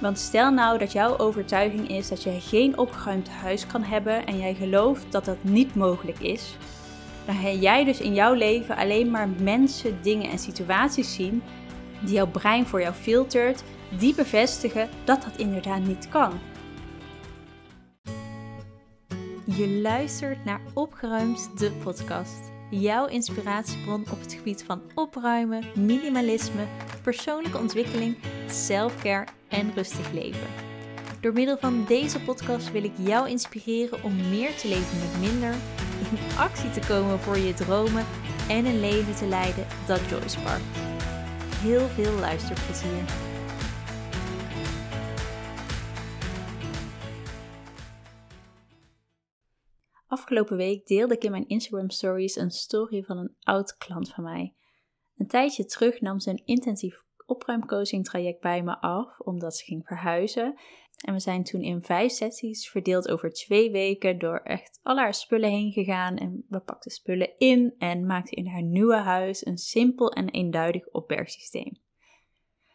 Want stel nou dat jouw overtuiging is dat je geen opgeruimd huis kan hebben en jij gelooft dat dat niet mogelijk is, dan ga jij dus in jouw leven alleen maar mensen, dingen en situaties zien die jouw brein voor jou filtert, die bevestigen dat dat inderdaad niet kan. Je luistert naar Opgeruimd, de podcast. Jouw inspiratiebron op het gebied van opruimen, minimalisme, persoonlijke ontwikkeling, selfcare en rustig leven. Door middel van deze podcast wil ik jou inspireren om meer te leven met minder, in actie te komen voor je dromen en een leven te leiden dat joy sparkt. Heel veel luisterplezier. Afgelopen week deelde ik in mijn Instagram stories een story van een oud klant van mij. Een tijdje terug nam ze een intensief opruimcoaching traject bij me af, omdat ze ging verhuizen. En we zijn toen in vijf sessies verdeeld over twee weken door echt al haar spullen heen gegaan. En we pakten spullen in en maakten in haar nieuwe huis een simpel en eenduidig opbergsysteem.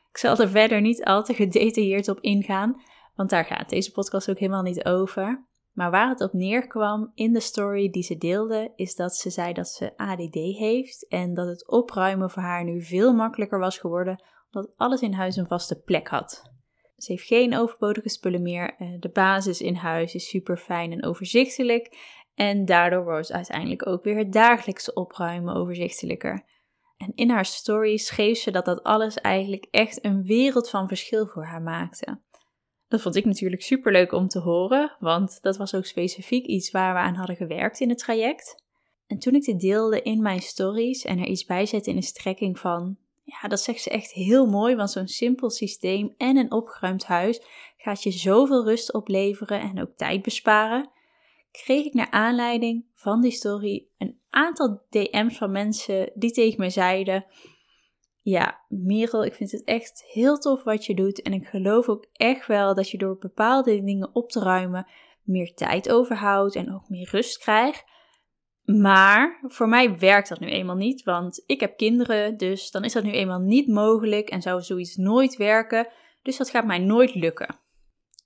Ik zal er verder niet al te gedetailleerd op ingaan, want daar gaat deze podcast ook helemaal niet over. Maar waar het op neerkwam in de story die ze deelde, is dat ze zei dat ze ADD heeft en dat het opruimen voor haar nu veel makkelijker was geworden omdat alles in huis een vaste plek had. Ze heeft geen overbodige spullen meer. Eh, de basis in huis is super fijn en overzichtelijk. En daardoor wordt uiteindelijk ook weer het dagelijkse opruimen overzichtelijker. En in haar story schreef ze dat dat alles eigenlijk echt een wereld van verschil voor haar maakte. Dat vond ik natuurlijk super leuk om te horen, want dat was ook specifiek iets waar we aan hadden gewerkt in het traject. En toen ik dit deelde in mijn stories en er iets bij zette in de strekking van ja, dat zegt ze echt heel mooi, want zo'n simpel systeem en een opgeruimd huis gaat je zoveel rust opleveren en ook tijd besparen. Kreeg ik naar aanleiding van die story een aantal DM's van mensen die tegen me zeiden: Ja, Merel, ik vind het echt heel tof wat je doet. En ik geloof ook echt wel dat je door bepaalde dingen op te ruimen meer tijd overhoudt en ook meer rust krijgt. Maar voor mij werkt dat nu eenmaal niet, want ik heb kinderen, dus dan is dat nu eenmaal niet mogelijk en zou zoiets nooit werken. Dus dat gaat mij nooit lukken.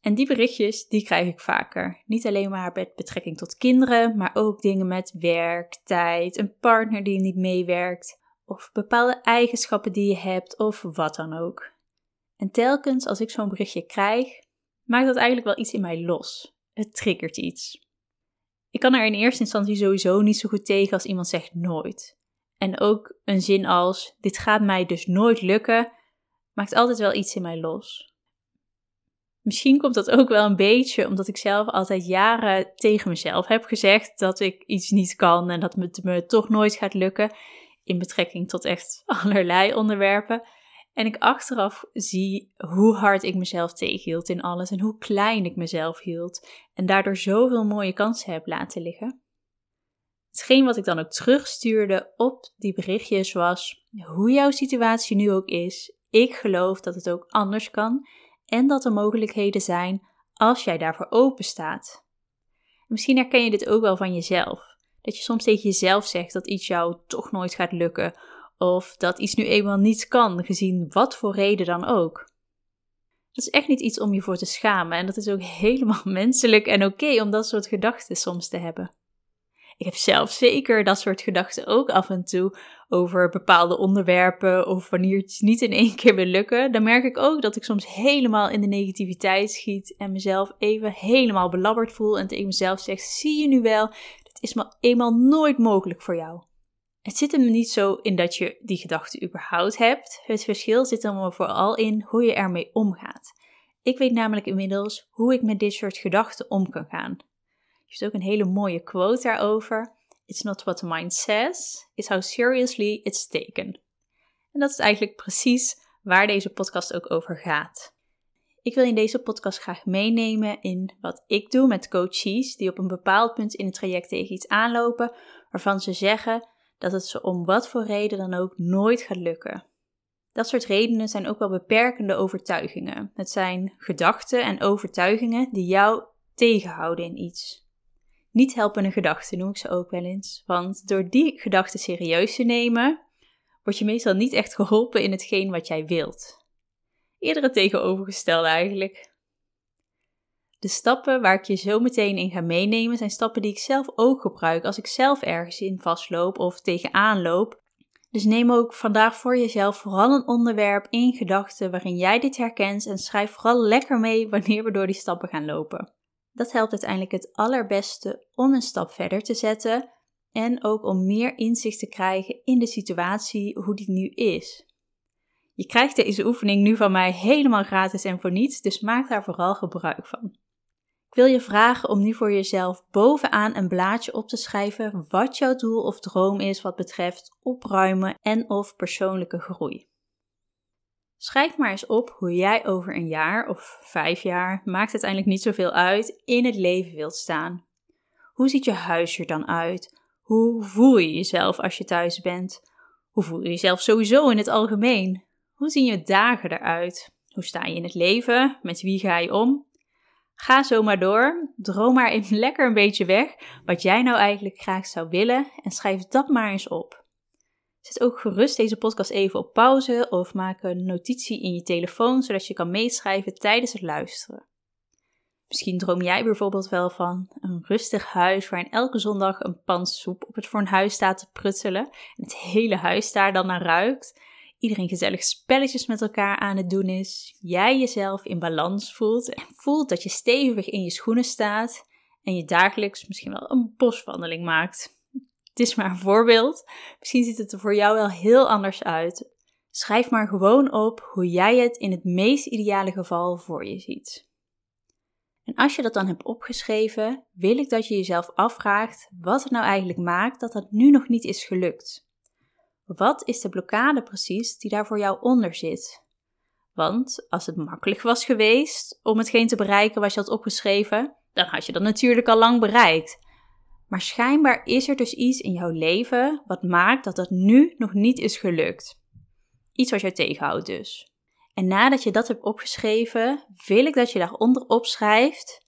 En die berichtjes, die krijg ik vaker. Niet alleen maar met betrekking tot kinderen, maar ook dingen met werk, tijd, een partner die niet meewerkt, of bepaalde eigenschappen die je hebt, of wat dan ook. En telkens als ik zo'n berichtje krijg, maakt dat eigenlijk wel iets in mij los. Het triggert iets. Ik kan er in eerste instantie sowieso niet zo goed tegen als iemand zegt nooit. En ook een zin als: Dit gaat mij dus nooit lukken, maakt altijd wel iets in mij los. Misschien komt dat ook wel een beetje omdat ik zelf altijd jaren tegen mezelf heb gezegd dat ik iets niet kan en dat het me toch nooit gaat lukken. In betrekking tot echt allerlei onderwerpen. En ik achteraf zie hoe hard ik mezelf tegenhield in alles en hoe klein ik mezelf hield. En daardoor zoveel mooie kansen heb laten liggen. Hetgeen wat ik dan ook terugstuurde op die berichtjes was: hoe jouw situatie nu ook is, ik geloof dat het ook anders kan en dat er mogelijkheden zijn als jij daarvoor open staat. Misschien herken je dit ook wel van jezelf. Dat je soms tegen jezelf zegt dat iets jou toch nooit gaat lukken of dat iets nu eenmaal niet kan, gezien wat voor reden dan ook. Dat is echt niet iets om je voor te schamen en dat is ook helemaal menselijk en oké om dat soort gedachten soms te hebben. Ik heb zelf zeker dat soort gedachten ook af en toe over bepaalde onderwerpen of wanneer het niet in één keer wil lukken. Dan merk ik ook dat ik soms helemaal in de negativiteit schiet en mezelf even helemaal belabberd voel en tegen mezelf zeg: zie je nu wel, is maar eenmaal nooit mogelijk voor jou. Het zit hem niet zo in dat je die gedachte überhaupt hebt. Het verschil zit hem vooral in hoe je ermee omgaat. Ik weet namelijk inmiddels hoe ik met dit soort gedachten om kan gaan. Je hebt ook een hele mooie quote daarover. It's not what the mind says, it's how seriously it's taken. En dat is eigenlijk precies waar deze podcast ook over gaat. Ik wil in deze podcast graag meenemen in wat ik doe met coaches die op een bepaald punt in het traject tegen iets aanlopen waarvan ze zeggen dat het ze om wat voor reden dan ook nooit gaat lukken. Dat soort redenen zijn ook wel beperkende overtuigingen. Het zijn gedachten en overtuigingen die jou tegenhouden in iets. Niet helpende gedachten noem ik ze ook wel eens, want door die gedachten serieus te nemen, word je meestal niet echt geholpen in hetgeen wat jij wilt. Eerder het tegenovergestelde eigenlijk. De stappen waar ik je zo meteen in ga meenemen zijn stappen die ik zelf ook gebruik als ik zelf ergens in vastloop of tegenaan loop. Dus neem ook vandaag voor jezelf vooral een onderwerp in gedachten waarin jij dit herkent en schrijf vooral lekker mee wanneer we door die stappen gaan lopen. Dat helpt uiteindelijk het allerbeste om een stap verder te zetten en ook om meer inzicht te krijgen in de situatie hoe die nu is. Je krijgt deze oefening nu van mij helemaal gratis en voor niets, dus maak daar vooral gebruik van. Ik wil je vragen om nu voor jezelf bovenaan een blaadje op te schrijven wat jouw doel of droom is wat betreft opruimen en of persoonlijke groei. Schrijf maar eens op hoe jij over een jaar of vijf jaar, maakt uiteindelijk niet zoveel uit, in het leven wilt staan. Hoe ziet je huis er dan uit? Hoe voel je jezelf als je thuis bent? Hoe voel je jezelf sowieso in het algemeen? Hoe zien je dagen eruit? Hoe sta je in het leven? Met wie ga je om? Ga zo maar door. Droom maar even lekker een beetje weg wat jij nou eigenlijk graag zou willen en schrijf dat maar eens op. Zet ook gerust deze podcast even op pauze of maak een notitie in je telefoon zodat je kan meeschrijven tijdens het luisteren. Misschien droom jij bijvoorbeeld wel van een rustig huis waarin elke zondag een pan soep op het fornuis staat te pruttelen en het hele huis daar dan naar ruikt. Iedereen gezellig spelletjes met elkaar aan het doen is. Jij jezelf in balans voelt en voelt dat je stevig in je schoenen staat en je dagelijks misschien wel een boswandeling maakt. Het is maar een voorbeeld. Misschien ziet het er voor jou wel heel anders uit. Schrijf maar gewoon op hoe jij het in het meest ideale geval voor je ziet. En als je dat dan hebt opgeschreven, wil ik dat je jezelf afvraagt wat het nou eigenlijk maakt dat dat nu nog niet is gelukt. Wat is de blokkade precies die daar voor jou onder zit? Want als het makkelijk was geweest om hetgeen te bereiken wat je had opgeschreven, dan had je dat natuurlijk al lang bereikt. Maar schijnbaar is er dus iets in jouw leven wat maakt dat dat nu nog niet is gelukt. Iets wat jou tegenhoudt dus. En nadat je dat hebt opgeschreven, wil ik dat je daaronder opschrijft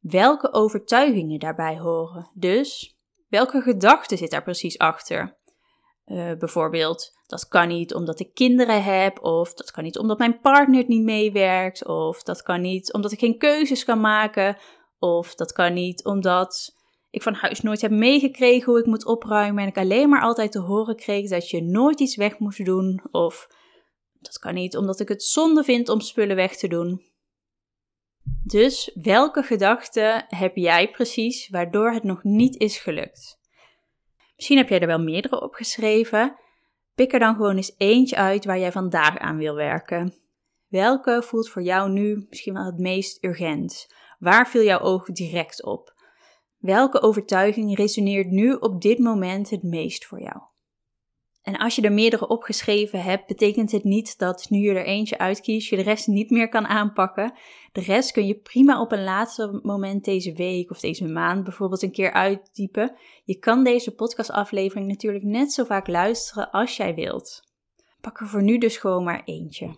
welke overtuigingen daarbij horen. Dus welke gedachte zit daar precies achter? Uh, bijvoorbeeld, dat kan niet omdat ik kinderen heb, of dat kan niet omdat mijn partner niet meewerkt, of dat kan niet omdat ik geen keuzes kan maken, of dat kan niet omdat ik van huis nooit heb meegekregen hoe ik moet opruimen en ik alleen maar altijd te horen kreeg dat je nooit iets weg moest doen, of dat kan niet omdat ik het zonde vind om spullen weg te doen. Dus welke gedachten heb jij precies waardoor het nog niet is gelukt? Misschien heb jij er wel meerdere opgeschreven. Pik er dan gewoon eens eentje uit waar jij vandaag aan wil werken. Welke voelt voor jou nu misschien wel het meest urgent? Waar viel jouw oog direct op? Welke overtuiging resoneert nu op dit moment het meest voor jou? En als je er meerdere opgeschreven hebt, betekent het niet dat nu je er eentje uitkiest, je de rest niet meer kan aanpakken. De rest kun je prima op een later moment deze week of deze maand bijvoorbeeld een keer uittypen. Je kan deze podcastaflevering natuurlijk net zo vaak luisteren als jij wilt. Pak er voor nu dus gewoon maar eentje.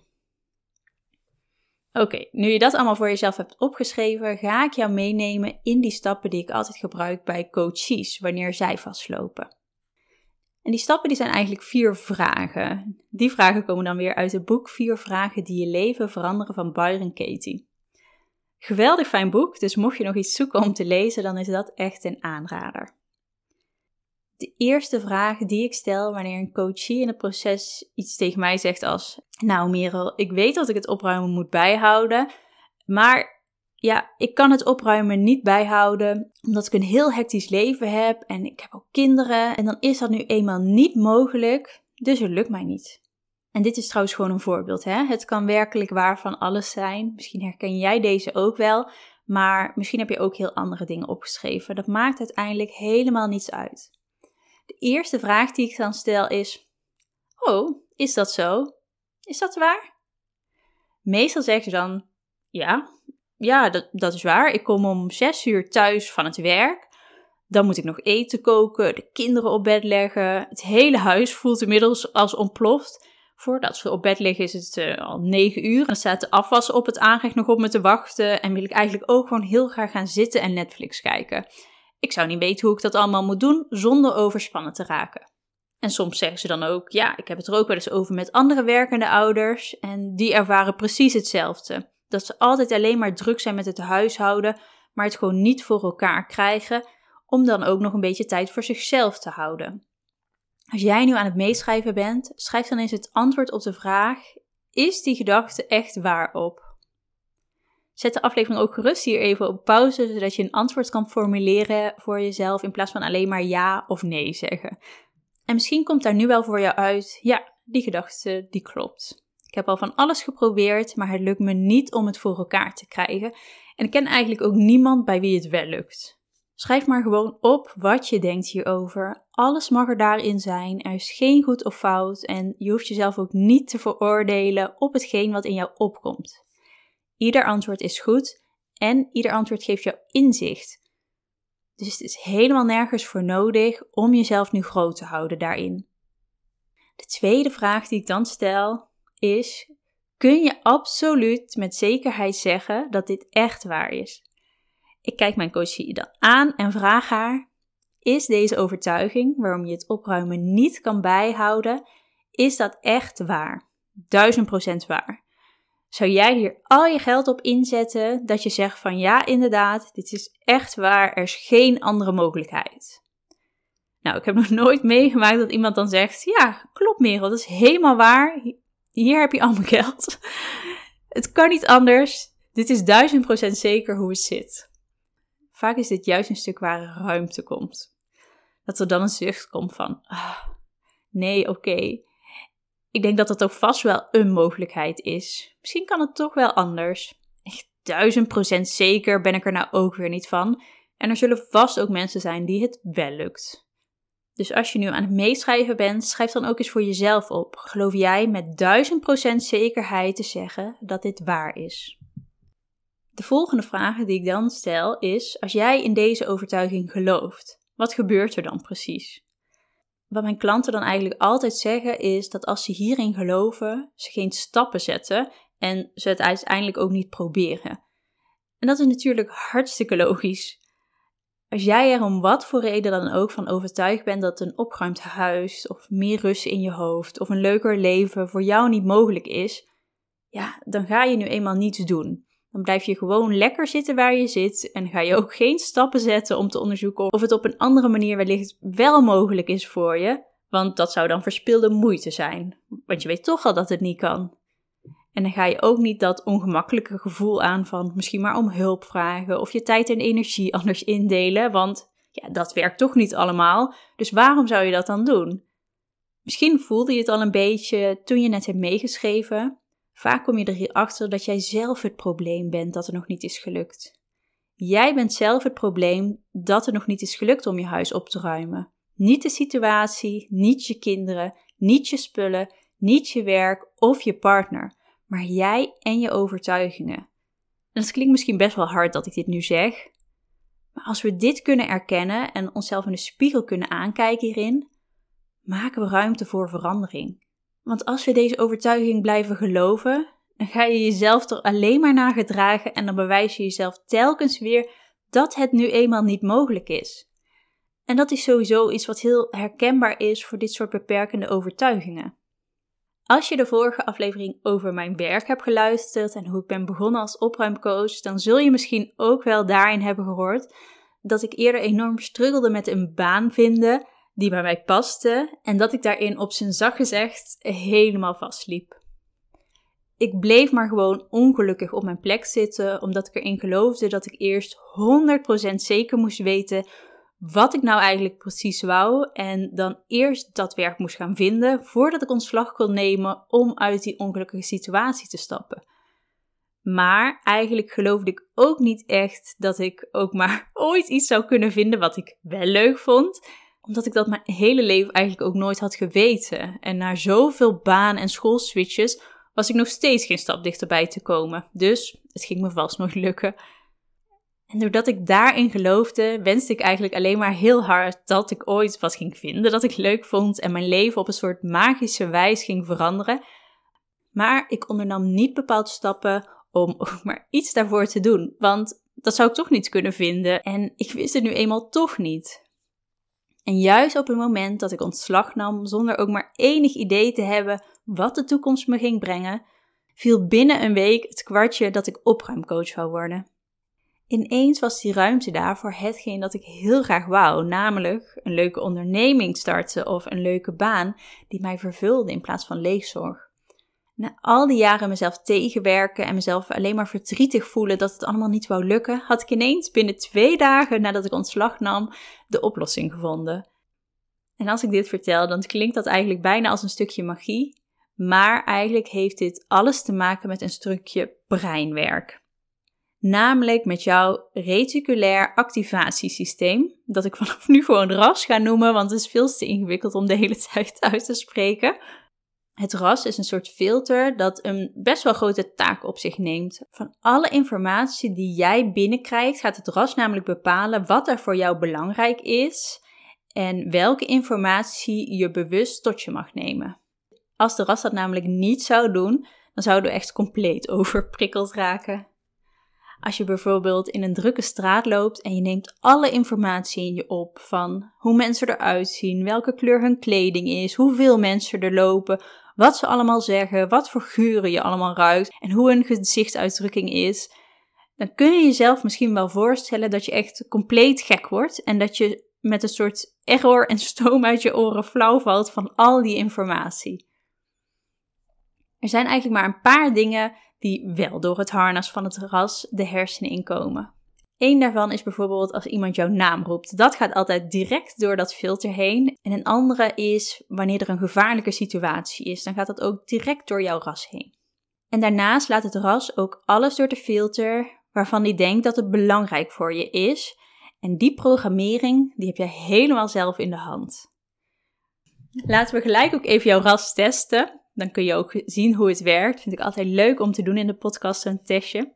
Oké, nu je dat allemaal voor jezelf hebt opgeschreven, ga ik jou meenemen in die stappen die ik altijd gebruik bij coaches wanneer zij vastlopen. En die stappen die zijn eigenlijk vier vragen. Die vragen komen dan weer uit het boek Vier vragen die je leven veranderen van Byron Katie. Geweldig fijn boek, dus mocht je nog iets zoeken om te lezen, dan is dat echt een aanrader. De eerste vraag die ik stel wanneer een coachie in het proces iets tegen mij zegt als: Nou, Merel, ik weet dat ik het opruimen moet bijhouden, maar ja, ik kan het opruimen niet bijhouden, omdat ik een heel hectisch leven heb en ik heb ook kinderen. En dan is dat nu eenmaal niet mogelijk, dus het lukt mij niet. En dit is trouwens gewoon een voorbeeld. Hè? Het kan werkelijk waar van alles zijn. Misschien herken jij deze ook wel, maar misschien heb je ook heel andere dingen opgeschreven. Dat maakt uiteindelijk helemaal niets uit. De eerste vraag die ik dan stel is: Oh, is dat zo? Is dat waar? Meestal zeg je dan: Ja, ja, dat, dat is waar. Ik kom om zes uur thuis van het werk. Dan moet ik nog eten koken, de kinderen op bed leggen. Het hele huis voelt inmiddels als ontploft. Voordat ze op bed liggen is het uh, al negen uur. Dan staat de afwas op het aanrecht nog op me te wachten. En wil ik eigenlijk ook gewoon heel graag gaan zitten en Netflix kijken. Ik zou niet weten hoe ik dat allemaal moet doen zonder overspannen te raken. En soms zeggen ze dan ook: Ja, ik heb het er ook wel eens over met andere werkende ouders. En die ervaren precies hetzelfde. Dat ze altijd alleen maar druk zijn met het huishouden, maar het gewoon niet voor elkaar krijgen. Om dan ook nog een beetje tijd voor zichzelf te houden. Als jij nu aan het meeschrijven bent, schrijf dan eens het antwoord op de vraag: Is die gedachte echt waar op? Zet de aflevering ook gerust hier even op pauze, zodat je een antwoord kan formuleren voor jezelf in plaats van alleen maar ja of nee zeggen. En misschien komt daar nu wel voor jou uit, ja, die gedachte, die klopt. Ik heb al van alles geprobeerd, maar het lukt me niet om het voor elkaar te krijgen. En ik ken eigenlijk ook niemand bij wie het wel lukt. Schrijf maar gewoon op wat je denkt hierover. Alles mag er daarin zijn. Er is geen goed of fout en je hoeft jezelf ook niet te veroordelen op hetgeen wat in jou opkomt. Ieder antwoord is goed en ieder antwoord geeft jou inzicht. Dus het is helemaal nergens voor nodig om jezelf nu groot te houden daarin. De tweede vraag die ik dan stel is: kun je absoluut met zekerheid zeggen dat dit echt waar is? Ik kijk mijn coachie dan aan en vraag haar: is deze overtuiging waarom je het opruimen niet kan bijhouden, is dat echt waar? Duizend procent waar. Zou jij hier al je geld op inzetten dat je zegt van ja, inderdaad, dit is echt waar, er is geen andere mogelijkheid? Nou, ik heb nog nooit meegemaakt dat iemand dan zegt: Ja, klopt, Merel, dat is helemaal waar. Hier heb je al mijn geld. Het kan niet anders. Dit is duizend procent zeker hoe het zit. Vaak is dit juist een stuk waar ruimte komt. Dat er dan een zucht komt van: ah, Nee, oké. Ik denk dat dat ook vast wel een mogelijkheid is. Misschien kan het toch wel anders. Echt duizend procent zeker ben ik er nou ook weer niet van. En er zullen vast ook mensen zijn die het wel lukt. Dus als je nu aan het meeschrijven bent, schrijf dan ook eens voor jezelf op. Geloof jij met duizend procent zekerheid te zeggen dat dit waar is? De volgende vraag die ik dan stel is: als jij in deze overtuiging gelooft, wat gebeurt er dan precies? Wat mijn klanten dan eigenlijk altijd zeggen is dat als ze hierin geloven, ze geen stappen zetten en ze het uiteindelijk ook niet proberen. En dat is natuurlijk hartstikke logisch. Als jij er om wat voor reden dan ook van overtuigd bent dat een opgeruimd huis of meer rust in je hoofd of een leuker leven voor jou niet mogelijk is, ja, dan ga je nu eenmaal niets doen. Dan blijf je gewoon lekker zitten waar je zit en ga je ook geen stappen zetten om te onderzoeken of het op een andere manier wellicht wel mogelijk is voor je, want dat zou dan verspilde moeite zijn, want je weet toch al dat het niet kan. En dan ga je ook niet dat ongemakkelijke gevoel aan van misschien maar om hulp vragen of je tijd en energie anders indelen, want ja, dat werkt toch niet allemaal. Dus waarom zou je dat dan doen? Misschien voelde je het al een beetje toen je net hebt meegeschreven, Vaak kom je erachter dat jij zelf het probleem bent dat er nog niet is gelukt. Jij bent zelf het probleem dat er nog niet is gelukt om je huis op te ruimen. Niet de situatie, niet je kinderen, niet je spullen, niet je werk of je partner, maar jij en je overtuigingen. En het klinkt misschien best wel hard dat ik dit nu zeg, maar als we dit kunnen erkennen en onszelf in de spiegel kunnen aankijken hierin, maken we ruimte voor verandering. Want als we deze overtuiging blijven geloven, dan ga je jezelf er alleen maar naar gedragen en dan bewijs je jezelf telkens weer dat het nu eenmaal niet mogelijk is. En dat is sowieso iets wat heel herkenbaar is voor dit soort beperkende overtuigingen. Als je de vorige aflevering over mijn werk hebt geluisterd en hoe ik ben begonnen als opruimcoach, dan zul je misschien ook wel daarin hebben gehoord dat ik eerder enorm struggelde met een baan vinden die bij mij paste en dat ik daarin op zijn zacht gezegd helemaal vastliep. Ik bleef maar gewoon ongelukkig op mijn plek zitten, omdat ik erin geloofde dat ik eerst 100% zeker moest weten wat ik nou eigenlijk precies wou en dan eerst dat werk moest gaan vinden voordat ik ontslag kon nemen om uit die ongelukkige situatie te stappen. Maar eigenlijk geloofde ik ook niet echt dat ik ook maar ooit iets zou kunnen vinden wat ik wel leuk vond omdat ik dat mijn hele leven eigenlijk ook nooit had geweten. En na zoveel baan- en schoolswitches was ik nog steeds geen stap dichterbij te komen. Dus het ging me vast nog lukken. En doordat ik daarin geloofde, wenste ik eigenlijk alleen maar heel hard dat ik ooit wat ging vinden dat ik leuk vond en mijn leven op een soort magische wijze ging veranderen. Maar ik ondernam niet bepaalde stappen om ook maar iets daarvoor te doen, want dat zou ik toch niet kunnen vinden en ik wist het nu eenmaal toch niet. En juist op het moment dat ik ontslag nam, zonder ook maar enig idee te hebben wat de toekomst me ging brengen, viel binnen een week het kwartje dat ik opruimcoach zou worden. Ineens was die ruimte daar voor hetgeen dat ik heel graag wou, namelijk een leuke onderneming starten of een leuke baan die mij vervulde in plaats van leegzorg. Na al die jaren mezelf tegenwerken en mezelf alleen maar verdrietig voelen dat het allemaal niet wou lukken, had ik ineens binnen twee dagen nadat ik ontslag nam de oplossing gevonden. En als ik dit vertel, dan klinkt dat eigenlijk bijna als een stukje magie, maar eigenlijk heeft dit alles te maken met een stukje breinwerk. Namelijk met jouw reticulair activatiesysteem, dat ik vanaf nu gewoon RAS ga noemen, want het is veel te ingewikkeld om de hele tijd uit te spreken. Het RAS is een soort filter dat een best wel grote taak op zich neemt. Van alle informatie die jij binnenkrijgt, gaat het RAS namelijk bepalen wat er voor jou belangrijk is en welke informatie je bewust tot je mag nemen. Als de RAS dat namelijk niet zou doen, dan zouden we echt compleet overprikkeld raken. Als je bijvoorbeeld in een drukke straat loopt en je neemt alle informatie in je op van hoe mensen eruit zien, welke kleur hun kleding is, hoeveel mensen er lopen, wat ze allemaal zeggen, wat voor geuren je allemaal ruikt en hoe hun gezichtsuitdrukking is, dan kun je jezelf misschien wel voorstellen dat je echt compleet gek wordt en dat je met een soort error en stoom uit je oren flauw valt van al die informatie. Er zijn eigenlijk maar een paar dingen die wel door het harnas van het ras de hersenen inkomen. Eén daarvan is bijvoorbeeld als iemand jouw naam roept. Dat gaat altijd direct door dat filter heen. En een andere is wanneer er een gevaarlijke situatie is. Dan gaat dat ook direct door jouw ras heen. En daarnaast laat het ras ook alles door de filter waarvan die denkt dat het belangrijk voor je is. En die programmering, die heb je helemaal zelf in de hand. Laten we gelijk ook even jouw ras testen. Dan kun je ook zien hoe het werkt. Vind ik altijd leuk om te doen in de podcast, een testje.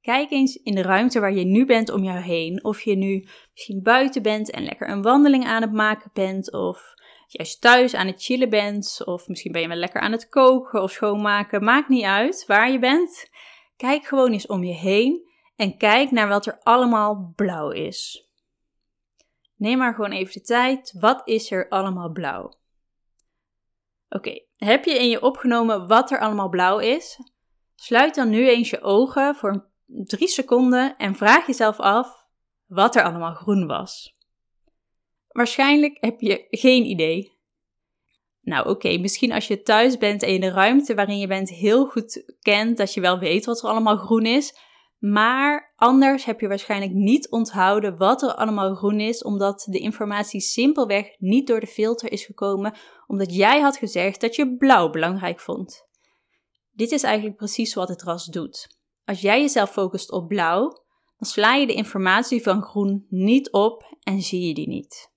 Kijk eens in de ruimte waar je nu bent om jou heen. Of je nu misschien buiten bent en lekker een wandeling aan het maken bent. Of juist thuis aan het chillen bent. Of misschien ben je wel lekker aan het koken of schoonmaken. Maakt niet uit waar je bent. Kijk gewoon eens om je heen. En kijk naar wat er allemaal blauw is. Neem maar gewoon even de tijd. Wat is er allemaal blauw? Oké, heb je in je opgenomen wat er allemaal blauw is? Sluit dan nu eens je ogen voor drie seconden en vraag jezelf af wat er allemaal groen was. Waarschijnlijk heb je geen idee. Nou oké, misschien als je thuis bent en je de ruimte waarin je bent heel goed kent, dat je wel weet wat er allemaal groen is. Maar anders heb je waarschijnlijk niet onthouden wat er allemaal groen is, omdat de informatie simpelweg niet door de filter is gekomen, omdat jij had gezegd dat je blauw belangrijk vond. Dit is eigenlijk precies wat het ras doet. Als jij jezelf focust op blauw, dan sla je de informatie van groen niet op en zie je die niet.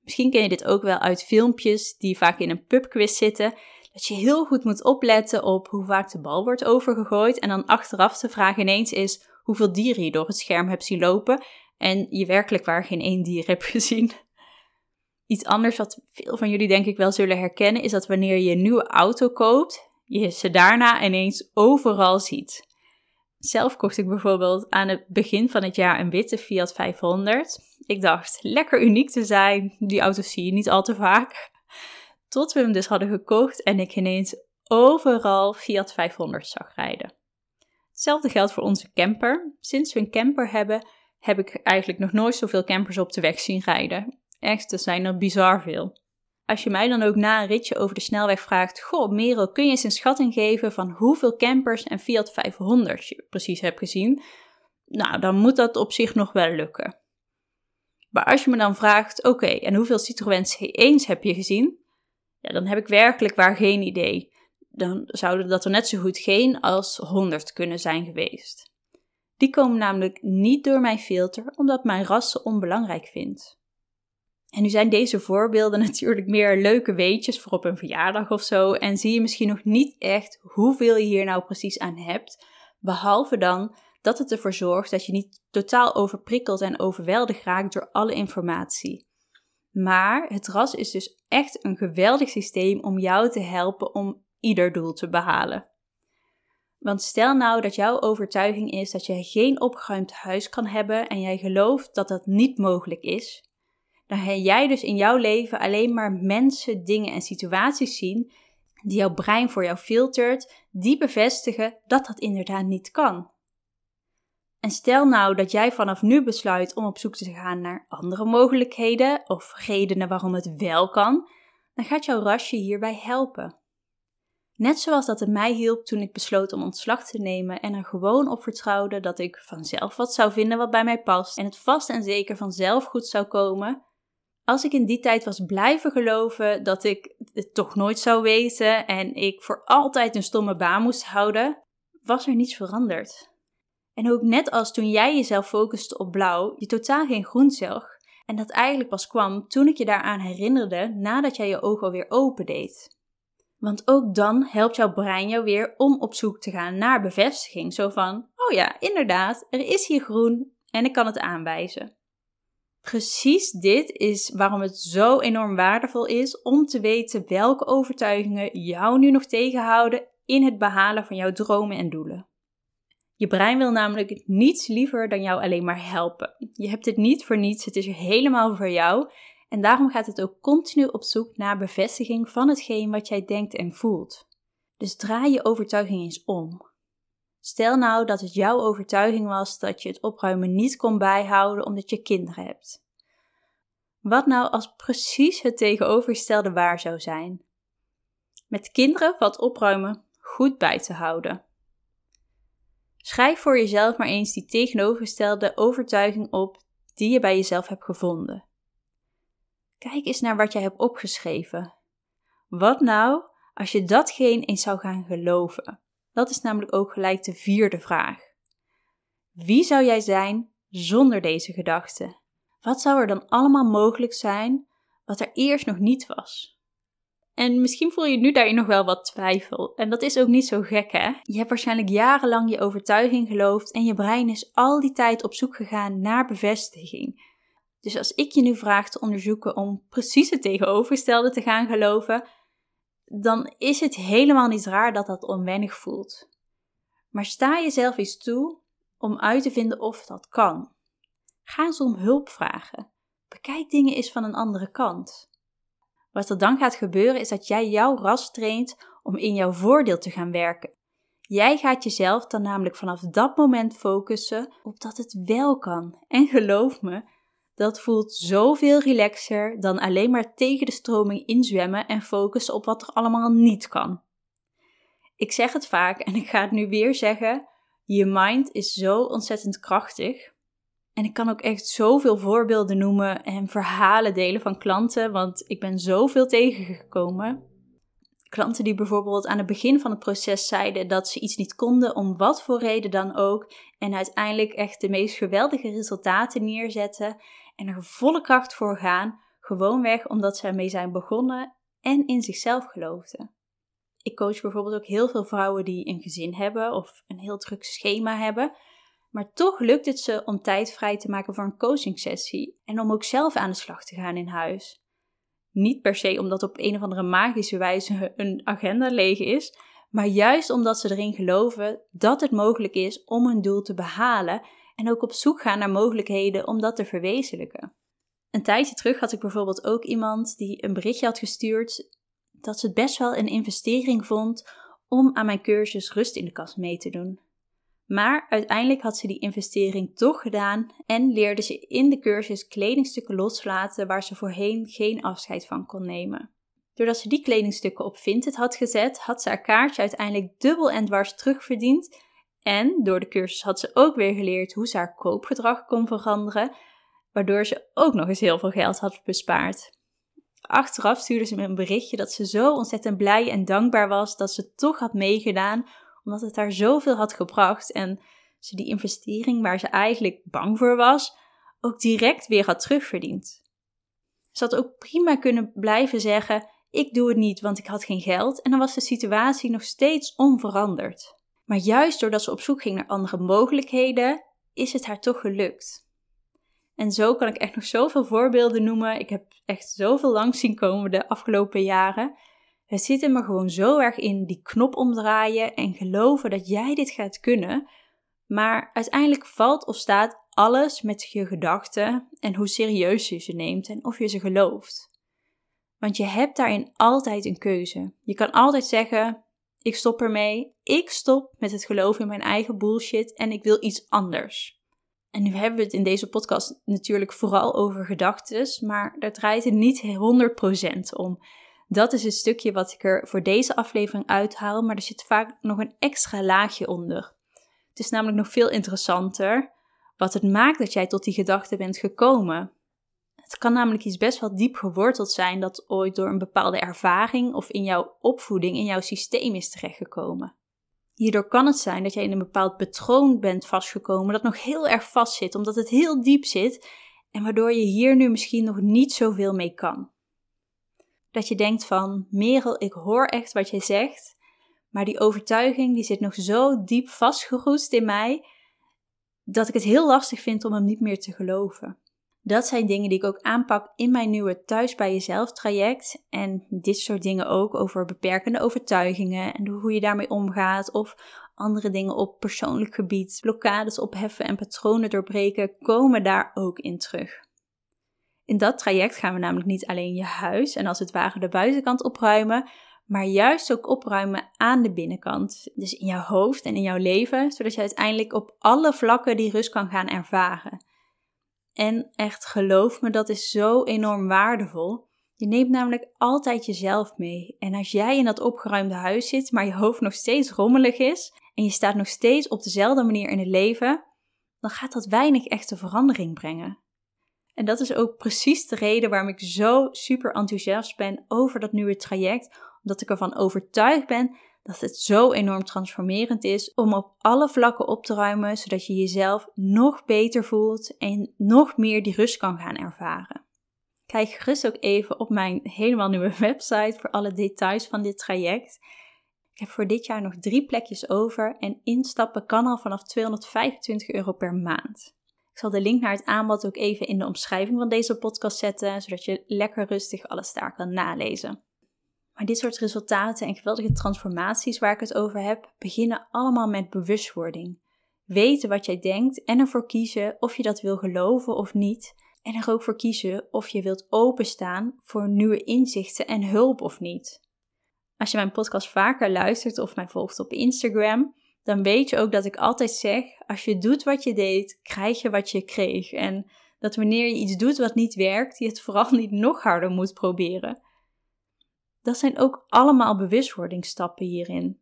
Misschien ken je dit ook wel uit filmpjes die vaak in een pubquiz zitten, dat je heel goed moet opletten op hoe vaak de bal wordt overgegooid en dan achteraf de vraag ineens is hoeveel dieren je door het scherm hebt zien lopen en je werkelijk waar geen één dier hebt gezien. Iets anders wat veel van jullie denk ik wel zullen herkennen is dat wanneer je een nieuwe auto koopt, je ze daarna ineens overal ziet. Zelf kocht ik bijvoorbeeld aan het begin van het jaar een witte Fiat 500. Ik dacht, lekker uniek te zijn, die auto zie je niet al te vaak. Tot we hem dus hadden gekocht en ik ineens overal Fiat 500 zag rijden. Hetzelfde geldt voor onze camper. Sinds we een camper hebben, heb ik eigenlijk nog nooit zoveel campers op de weg zien rijden. Echt, er zijn er bizar veel. Als je mij dan ook na een ritje over de snelweg vraagt: Goh, Merel, kun je eens een schatting geven van hoeveel campers en Fiat 500 je precies hebt gezien? Nou, dan moet dat op zich nog wel lukken. Maar als je me dan vraagt: Oké, en hoeveel Citroën C1's heb je gezien? Ja, dan heb ik werkelijk waar geen idee. Dan zouden dat er net zo goed geen als 100 kunnen zijn geweest. Die komen namelijk niet door mijn filter, omdat mijn ras ze onbelangrijk vindt. En nu zijn deze voorbeelden natuurlijk meer leuke weetjes voor op een verjaardag of zo. En zie je misschien nog niet echt hoeveel je hier nou precies aan hebt. Behalve dan dat het ervoor zorgt dat je niet totaal overprikkeld en overweldigd raakt door alle informatie. Maar het RAS is dus echt een geweldig systeem om jou te helpen om ieder doel te behalen. Want stel nou dat jouw overtuiging is dat jij geen opgeruimd huis kan hebben en jij gelooft dat dat niet mogelijk is, dan ga jij dus in jouw leven alleen maar mensen, dingen en situaties zien die jouw brein voor jou filtert, die bevestigen dat dat inderdaad niet kan. En stel nou dat jij vanaf nu besluit om op zoek te gaan naar andere mogelijkheden of redenen waarom het wel kan, dan gaat jouw rasje hierbij helpen. Net zoals dat het mij hielp toen ik besloot om ontslag te nemen en er gewoon op vertrouwde dat ik vanzelf wat zou vinden wat bij mij past en het vast en zeker vanzelf goed zou komen. Als ik in die tijd was blijven geloven dat ik het toch nooit zou weten en ik voor altijd een stomme baan moest houden, was er niets veranderd. En ook net als toen jij jezelf focuste op blauw, je totaal geen groen zag, en dat eigenlijk pas kwam toen ik je daaraan herinnerde nadat jij je ogen alweer open deed. Want ook dan helpt jouw brein jou weer om op zoek te gaan naar bevestiging. Zo van: oh ja, inderdaad, er is hier groen en ik kan het aanwijzen. Precies dit is waarom het zo enorm waardevol is om te weten welke overtuigingen jou nu nog tegenhouden in het behalen van jouw dromen en doelen. Je brein wil namelijk niets liever dan jou alleen maar helpen. Je hebt het niet voor niets, het is helemaal voor jou en daarom gaat het ook continu op zoek naar bevestiging van hetgeen wat jij denkt en voelt. Dus draai je overtuiging eens om. Stel nou dat het jouw overtuiging was dat je het opruimen niet kon bijhouden omdat je kinderen hebt. Wat nou als precies het tegenovergestelde waar zou zijn? Met kinderen valt opruimen goed bij te houden. Schrijf voor jezelf maar eens die tegenovergestelde overtuiging op die je bij jezelf hebt gevonden. Kijk eens naar wat jij hebt opgeschreven. Wat nou als je datgene eens zou gaan geloven? Dat is namelijk ook gelijk de vierde vraag. Wie zou jij zijn zonder deze gedachte? Wat zou er dan allemaal mogelijk zijn wat er eerst nog niet was? En misschien voel je nu daarin nog wel wat twijfel. En dat is ook niet zo gek, hè? Je hebt waarschijnlijk jarenlang je overtuiging geloofd en je brein is al die tijd op zoek gegaan naar bevestiging. Dus als ik je nu vraag te onderzoeken om precies het tegenovergestelde te gaan geloven, dan is het helemaal niet raar dat dat onwennig voelt. Maar sta jezelf eens toe om uit te vinden of dat kan. Ga eens om hulp vragen. Bekijk dingen eens van een andere kant. Wat er dan gaat gebeuren is dat jij jouw ras traint om in jouw voordeel te gaan werken. Jij gaat jezelf dan namelijk vanaf dat moment focussen op dat het wel kan. En geloof me, dat voelt zoveel relaxer dan alleen maar tegen de stroming inzwemmen en focussen op wat er allemaal niet kan. Ik zeg het vaak en ik ga het nu weer zeggen: je mind is zo ontzettend krachtig. En ik kan ook echt zoveel voorbeelden noemen en verhalen delen van klanten, want ik ben zoveel tegengekomen. Klanten die bijvoorbeeld aan het begin van het proces zeiden dat ze iets niet konden, om wat voor reden dan ook, en uiteindelijk echt de meest geweldige resultaten neerzetten en er volle kracht voor gaan, gewoonweg omdat ze ermee zijn begonnen en in zichzelf geloofden. Ik coach bijvoorbeeld ook heel veel vrouwen die een gezin hebben of een heel druk schema hebben, maar toch lukt het ze om tijd vrij te maken voor een coachingsessie en om ook zelf aan de slag te gaan in huis. Niet per se omdat op een of andere magische wijze een agenda leeg is, maar juist omdat ze erin geloven dat het mogelijk is om hun doel te behalen en ook op zoek gaan naar mogelijkheden om dat te verwezenlijken. Een tijdje terug had ik bijvoorbeeld ook iemand die een berichtje had gestuurd dat ze het best wel een investering vond om aan mijn cursus Rust in de Kast mee te doen. Maar uiteindelijk had ze die investering toch gedaan en leerde ze in de cursus kledingstukken loslaten waar ze voorheen geen afscheid van kon nemen. Doordat ze die kledingstukken op Vinted had gezet, had ze haar kaartje uiteindelijk dubbel en dwars terugverdiend en door de cursus had ze ook weer geleerd hoe ze haar koopgedrag kon veranderen, waardoor ze ook nog eens heel veel geld had bespaard. Achteraf stuurde ze me een berichtje dat ze zo ontzettend blij en dankbaar was dat ze toch had meegedaan, omdat het haar zoveel had gebracht en ze die investering waar ze eigenlijk bang voor was, ook direct weer had terugverdiend. Ze had ook prima kunnen blijven zeggen: Ik doe het niet, want ik had geen geld, en dan was de situatie nog steeds onveranderd. Maar juist doordat ze op zoek ging naar andere mogelijkheden, is het haar toch gelukt. En zo kan ik echt nog zoveel voorbeelden noemen. Ik heb echt zoveel langs zien komen de afgelopen jaren. Het zit er me gewoon zo erg in die knop omdraaien en geloven dat jij dit gaat kunnen. Maar uiteindelijk valt of staat alles met je gedachten en hoe serieus je ze neemt en of je ze gelooft. Want je hebt daarin altijd een keuze. Je kan altijd zeggen: ik stop ermee. Ik stop met het geloven in mijn eigen bullshit en ik wil iets anders. En nu hebben we het in deze podcast natuurlijk vooral over gedachten, maar daar draait het niet 100% om. Dat is het stukje wat ik er voor deze aflevering uithaal, maar er zit vaak nog een extra laagje onder. Het is namelijk nog veel interessanter wat het maakt dat jij tot die gedachte bent gekomen. Het kan namelijk iets best wel diep geworteld zijn dat ooit door een bepaalde ervaring of in jouw opvoeding in jouw systeem is terechtgekomen. Hierdoor kan het zijn dat jij in een bepaald patroon bent vastgekomen dat nog heel erg vast zit, omdat het heel diep zit en waardoor je hier nu misschien nog niet zoveel mee kan. Dat je denkt van, Merel, ik hoor echt wat je zegt, maar die overtuiging die zit nog zo diep vastgeroest in mij, dat ik het heel lastig vind om hem niet meer te geloven. Dat zijn dingen die ik ook aanpak in mijn nieuwe Thuis bij Jezelf traject. En dit soort dingen ook over beperkende overtuigingen en hoe je daarmee omgaat. Of andere dingen op persoonlijk gebied, blokkades opheffen en patronen doorbreken, komen daar ook in terug. In dat traject gaan we namelijk niet alleen je huis en als het ware de buitenkant opruimen, maar juist ook opruimen aan de binnenkant. Dus in jouw hoofd en in jouw leven, zodat je uiteindelijk op alle vlakken die rust kan gaan ervaren. En echt geloof me, dat is zo enorm waardevol. Je neemt namelijk altijd jezelf mee. En als jij in dat opgeruimde huis zit, maar je hoofd nog steeds rommelig is en je staat nog steeds op dezelfde manier in het leven, dan gaat dat weinig echte verandering brengen. En dat is ook precies de reden waarom ik zo super enthousiast ben over dat nieuwe traject, omdat ik ervan overtuigd ben dat het zo enorm transformerend is om op alle vlakken op te ruimen, zodat je jezelf nog beter voelt en nog meer die rust kan gaan ervaren. Kijk gerust ook even op mijn helemaal nieuwe website voor alle details van dit traject. Ik heb voor dit jaar nog drie plekjes over en instappen kan al vanaf 225 euro per maand. Zal de link naar het aanbod ook even in de omschrijving van deze podcast zetten, zodat je lekker rustig alles daar kan nalezen. Maar dit soort resultaten en geweldige transformaties waar ik het over heb, beginnen allemaal met bewustwording. Weten wat jij denkt en ervoor kiezen of je dat wil geloven of niet. En er ook voor kiezen of je wilt openstaan voor nieuwe inzichten en hulp of niet. Als je mijn podcast vaker luistert of mij volgt op Instagram, dan weet je ook dat ik altijd zeg: als je doet wat je deed, krijg je wat je kreeg. En dat wanneer je iets doet wat niet werkt, je het vooral niet nog harder moet proberen. Dat zijn ook allemaal bewustwordingsstappen hierin.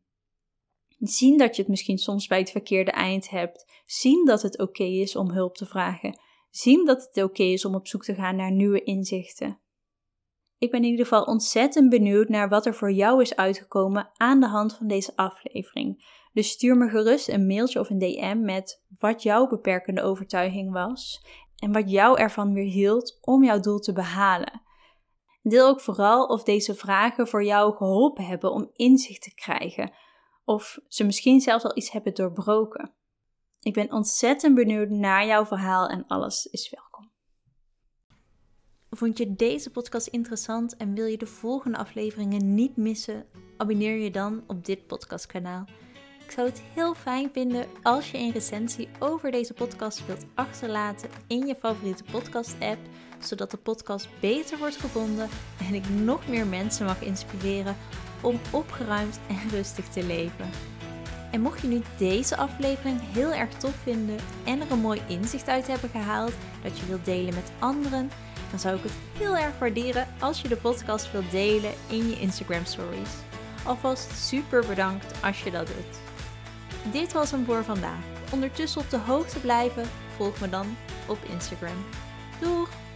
Zien dat je het misschien soms bij het verkeerde eind hebt. Zien dat het oké is om hulp te vragen. Zien dat het oké is om op zoek te gaan naar nieuwe inzichten. Ik ben in ieder geval ontzettend benieuwd naar wat er voor jou is uitgekomen aan de hand van deze aflevering. Dus stuur me gerust een mailtje of een DM met wat jouw beperkende overtuiging was en wat jou ervan weer hield om jouw doel te behalen. Deel ook vooral of deze vragen voor jou geholpen hebben om inzicht te krijgen, of ze misschien zelfs al iets hebben doorbroken. Ik ben ontzettend benieuwd naar jouw verhaal en alles is welkom. Vond je deze podcast interessant en wil je de volgende afleveringen niet missen? Abonneer je dan op dit podcastkanaal. Ik zou het heel fijn vinden als je een recensie over deze podcast wilt achterlaten in je favoriete podcast-app, zodat de podcast beter wordt gevonden en ik nog meer mensen mag inspireren om opgeruimd en rustig te leven. En mocht je nu deze aflevering heel erg tof vinden en er een mooi inzicht uit hebben gehaald dat je wilt delen met anderen, dan zou ik het heel erg waarderen als je de podcast wilt delen in je Instagram stories. Alvast super bedankt als je dat doet. Dit was hem voor vandaag. Ondertussen op de hoogte blijven, volg me dan op Instagram. Doeg!